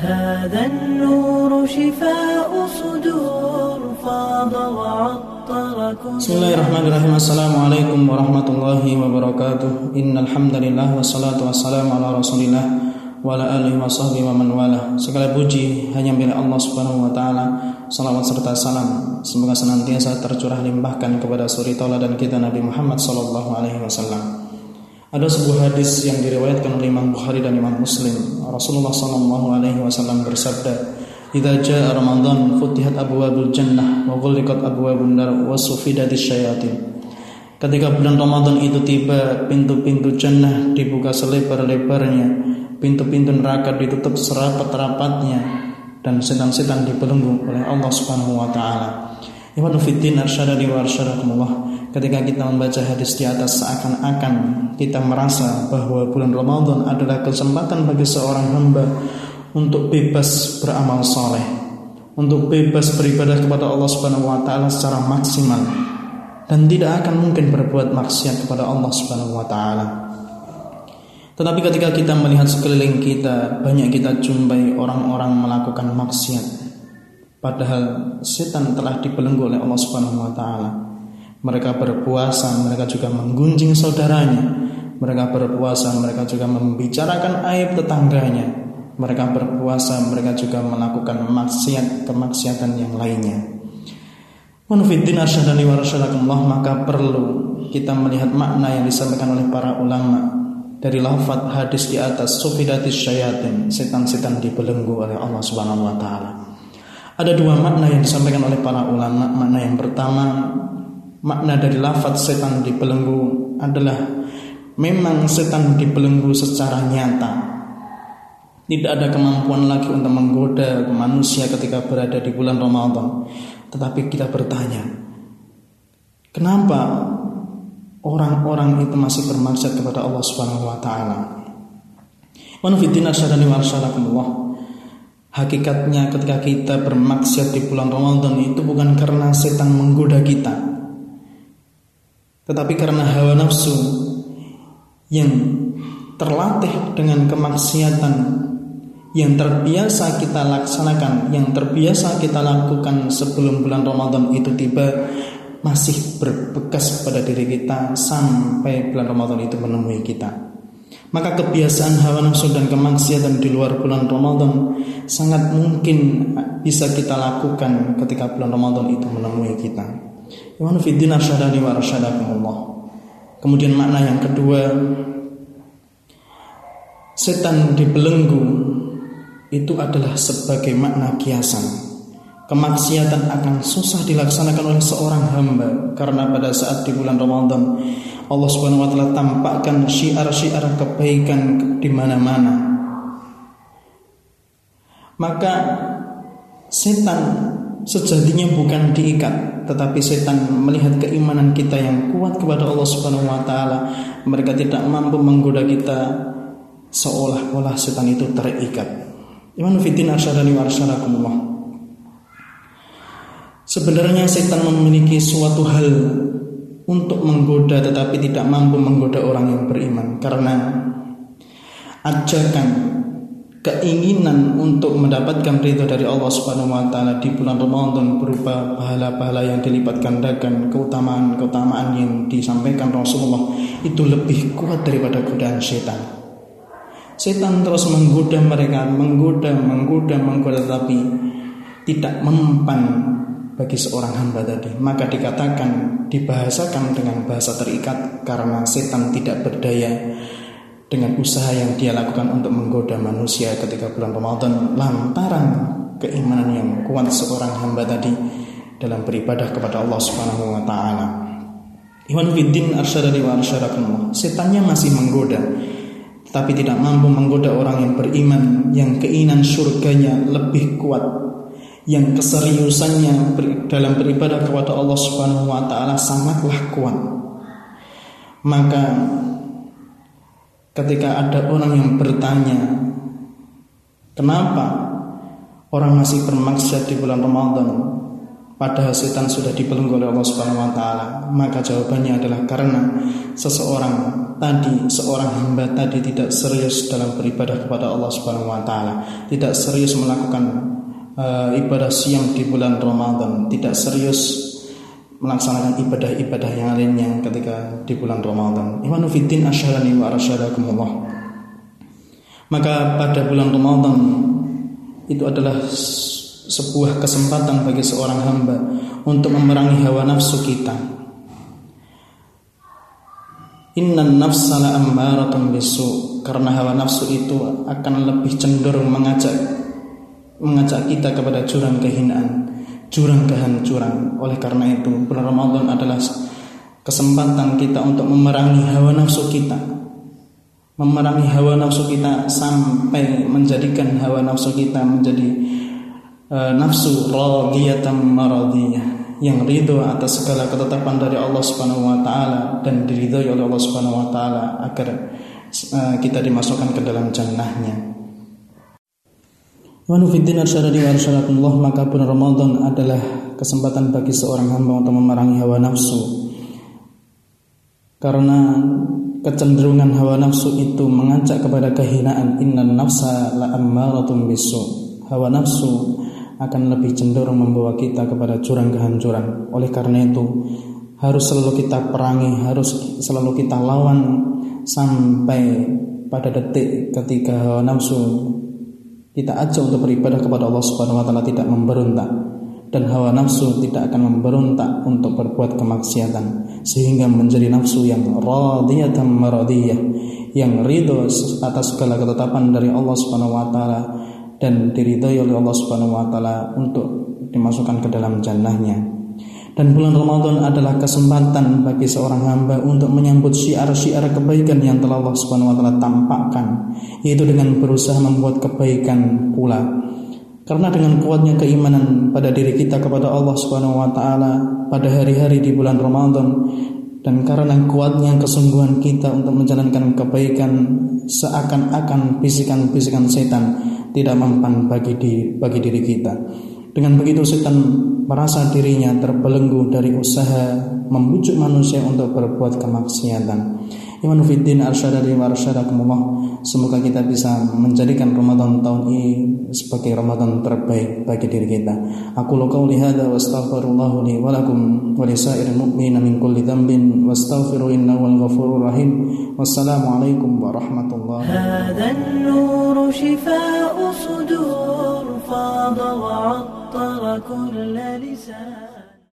هذا النور شفاء صدور فاض وعطر بسم الله الرحمن الرحيم السلام عليكم ورحمة الله وبركاته إن الحمد لله والصلاة والسلام على رسول الله وعلى آله وصحبه ومن والاه Segala puji hanya milik Allah Subhanahu wa taala. Salawat serta salam semoga senantiasa tercurah limpahkan kepada suri dan kita Nabi Muhammad sallallahu alaihi wasallam. Ada sebuah hadis yang diriwayatkan oleh Imam Bukhari dan Imam Muslim. Rasulullah sallallahu alaihi wasallam bersabda, "Idza jaa Ramadan futihat abwabul jannah wa ghulqat abwabun nar wa sufidatis syayatin." Ketika bulan Ramadan itu tiba, pintu-pintu jannah dibuka selebar-lebarnya, pintu-pintu neraka ditutup serapat-rapatnya, dan setan-setan dibelenggu oleh Allah Subhanahu wa taala. Ikhwan fiddin arsyadani wa arsyadakumullah. Ketika kita membaca hadis di atas seakan-akan kita merasa bahwa bulan Ramadan adalah kesempatan bagi seorang hamba untuk bebas beramal soleh, untuk bebas beribadah kepada Allah Subhanahu wa taala secara maksimal dan tidak akan mungkin berbuat maksiat kepada Allah Subhanahu wa taala. Tetapi ketika kita melihat sekeliling kita, banyak kita jumpai orang-orang melakukan maksiat. Padahal setan telah dibelenggu oleh Allah Subhanahu wa taala. Mereka berpuasa, mereka juga menggunjing saudaranya. Mereka berpuasa, mereka juga membicarakan aib tetangganya. Mereka berpuasa, mereka juga melakukan maksiat kemaksiatan yang lainnya. Maka perlu kita melihat makna yang disampaikan oleh para ulama dari lafaz hadis di atas sufidatis syayatin setan-setan dibelenggu oleh Allah Subhanahu wa taala. Ada dua makna yang disampaikan oleh para ulama. Makna yang pertama makna dari lafaz setan dibelenggu adalah memang setan dibelenggu secara nyata. Tidak ada kemampuan lagi untuk menggoda manusia ketika berada di bulan Ramadan. Tetapi kita bertanya, kenapa orang-orang itu masih bermaksud kepada Allah Subhanahu wa taala? Hakikatnya ketika kita bermaksiat di bulan Ramadan itu bukan karena setan menggoda kita, tetapi karena hawa nafsu yang terlatih dengan kemaksiatan yang terbiasa kita laksanakan, yang terbiasa kita lakukan sebelum bulan Ramadan itu tiba masih berbekas pada diri kita sampai bulan Ramadan itu menemui kita. Maka kebiasaan hawa nafsu dan kemaksiatan di luar bulan Ramadan sangat mungkin bisa kita lakukan ketika bulan Ramadan itu menemui kita. Kemudian makna yang kedua Setan dibelenggu Itu adalah sebagai makna kiasan. Kemaksiatan akan susah dilaksanakan oleh seorang hamba Karena pada saat di bulan Ramadan Allah subhanahu wa ta'ala tampakkan syiar-syiar kebaikan di mana-mana. Maka setan sejatinya bukan diikat tetapi setan melihat keimanan kita yang kuat kepada Allah Subhanahu wa taala. Mereka tidak mampu menggoda kita seolah-olah setan itu terikat. Iman fitin arsyadani wa Sebenarnya setan memiliki suatu hal untuk menggoda tetapi tidak mampu menggoda orang yang beriman. Karena ajakan keinginan untuk mendapatkan ridho dari Allah Subhanahu wa taala di bulan Ramadan berupa pahala-pahala yang dilipat gandakan, keutamaan-keutamaan yang disampaikan Rasulullah itu lebih kuat daripada godaan setan. Setan terus menggoda mereka, menggoda, menggoda, menggoda tapi tidak mempan bagi seorang hamba tadi. Maka dikatakan dibahasakan dengan bahasa terikat karena setan tidak berdaya dengan usaha yang dia lakukan untuk menggoda manusia ketika bulan Ramadan lantaran keimanan yang kuat seorang hamba tadi dalam beribadah kepada Allah Subhanahu wa taala. Iwan fiddin arsyadani wa arsyadakumullah. Setannya masih menggoda tapi tidak mampu menggoda orang yang beriman yang keinginan surganya lebih kuat yang keseriusannya dalam beribadah kepada Allah Subhanahu wa taala sangatlah kuat. Maka ketika ada orang yang bertanya, "Kenapa orang masih bermaksiat di bulan Ramadan?" padahal setan sudah dibelenggu oleh Allah Subhanahu wa taala? Maka jawabannya adalah karena seseorang tadi, seorang hamba tadi tidak serius dalam beribadah kepada Allah Subhanahu wa taala, tidak serius melakukan uh, ibadah siang di bulan Ramadan, tidak serius melaksanakan ibadah-ibadah yang lainnya ketika di bulan Ramadan. Imanu fiddin asyarani wa arsyadakumullah. Maka pada bulan Ramadan itu adalah sebuah kesempatan bagi seorang hamba untuk memerangi hawa nafsu kita. Inna nafsa la ammaratun bisu karena hawa nafsu itu akan lebih cenderung mengajak mengajak kita kepada jurang kehinaan, jurang kehancuran. Oleh karena itu, bulan Ramadan adalah kesempatan kita untuk memerangi hawa nafsu kita. Memerangi hawa nafsu kita sampai menjadikan hawa nafsu kita menjadi uh, nafsu radiyatan maradiyah yang ridho atas segala ketetapan dari Allah Subhanahu wa taala dan diridhoi oleh Allah Subhanahu wa taala agar uh, kita dimasukkan ke dalam jannahnya. Wanufiddin arsyadadi wa maka bulan Ramadan adalah kesempatan bagi seorang hamba untuk memerangi hawa nafsu. Karena kecenderungan hawa nafsu itu mengajak kepada kehinaan innan nafsa la ammaratun bisu. Hawa nafsu akan lebih cenderung membawa kita kepada jurang kehancuran. Oleh karena itu, harus selalu kita perangi, harus selalu kita lawan sampai pada detik ketika hawa nafsu kita ajak untuk beribadah kepada Allah Subhanahu wa taala tidak memberontak dan hawa nafsu tidak akan memberontak untuk berbuat kemaksiatan sehingga menjadi nafsu yang radiyatan maradiyah yang ridho atas segala ketetapan dari Allah Subhanahu wa taala dan diridhai oleh Allah Subhanahu wa taala untuk dimasukkan ke dalam jannahnya. Dan bulan Ramadan adalah kesempatan bagi seorang hamba untuk menyambut syiar-syiar kebaikan yang telah Allah Subhanahu wa taala tampakkan, yaitu dengan berusaha membuat kebaikan pula. Karena dengan kuatnya keimanan pada diri kita kepada Allah Subhanahu wa taala pada hari-hari di bulan Ramadan dan karena kuatnya kesungguhan kita untuk menjalankan kebaikan seakan-akan bisikan-bisikan setan tidak mempan bagi di, bagi diri kita. Dengan begitu setan merasa dirinya terbelenggu dari usaha membujuk manusia untuk berbuat kemaksiatan. Iman fiddin arsyadari wa arsyadakumullah. Semoga kita bisa menjadikan Ramadan tahun ini sebagai Ramadan terbaik bagi diri kita. Aku qauli hadza wa astaghfirullah li wa lakum wa lisairil mu'minina min kulli dhanbin wastaghfiru innahu wal ghafurur rahim. Wassalamualaikum warahmatullahi wabarakatuh. فاض وعطر كل لسان.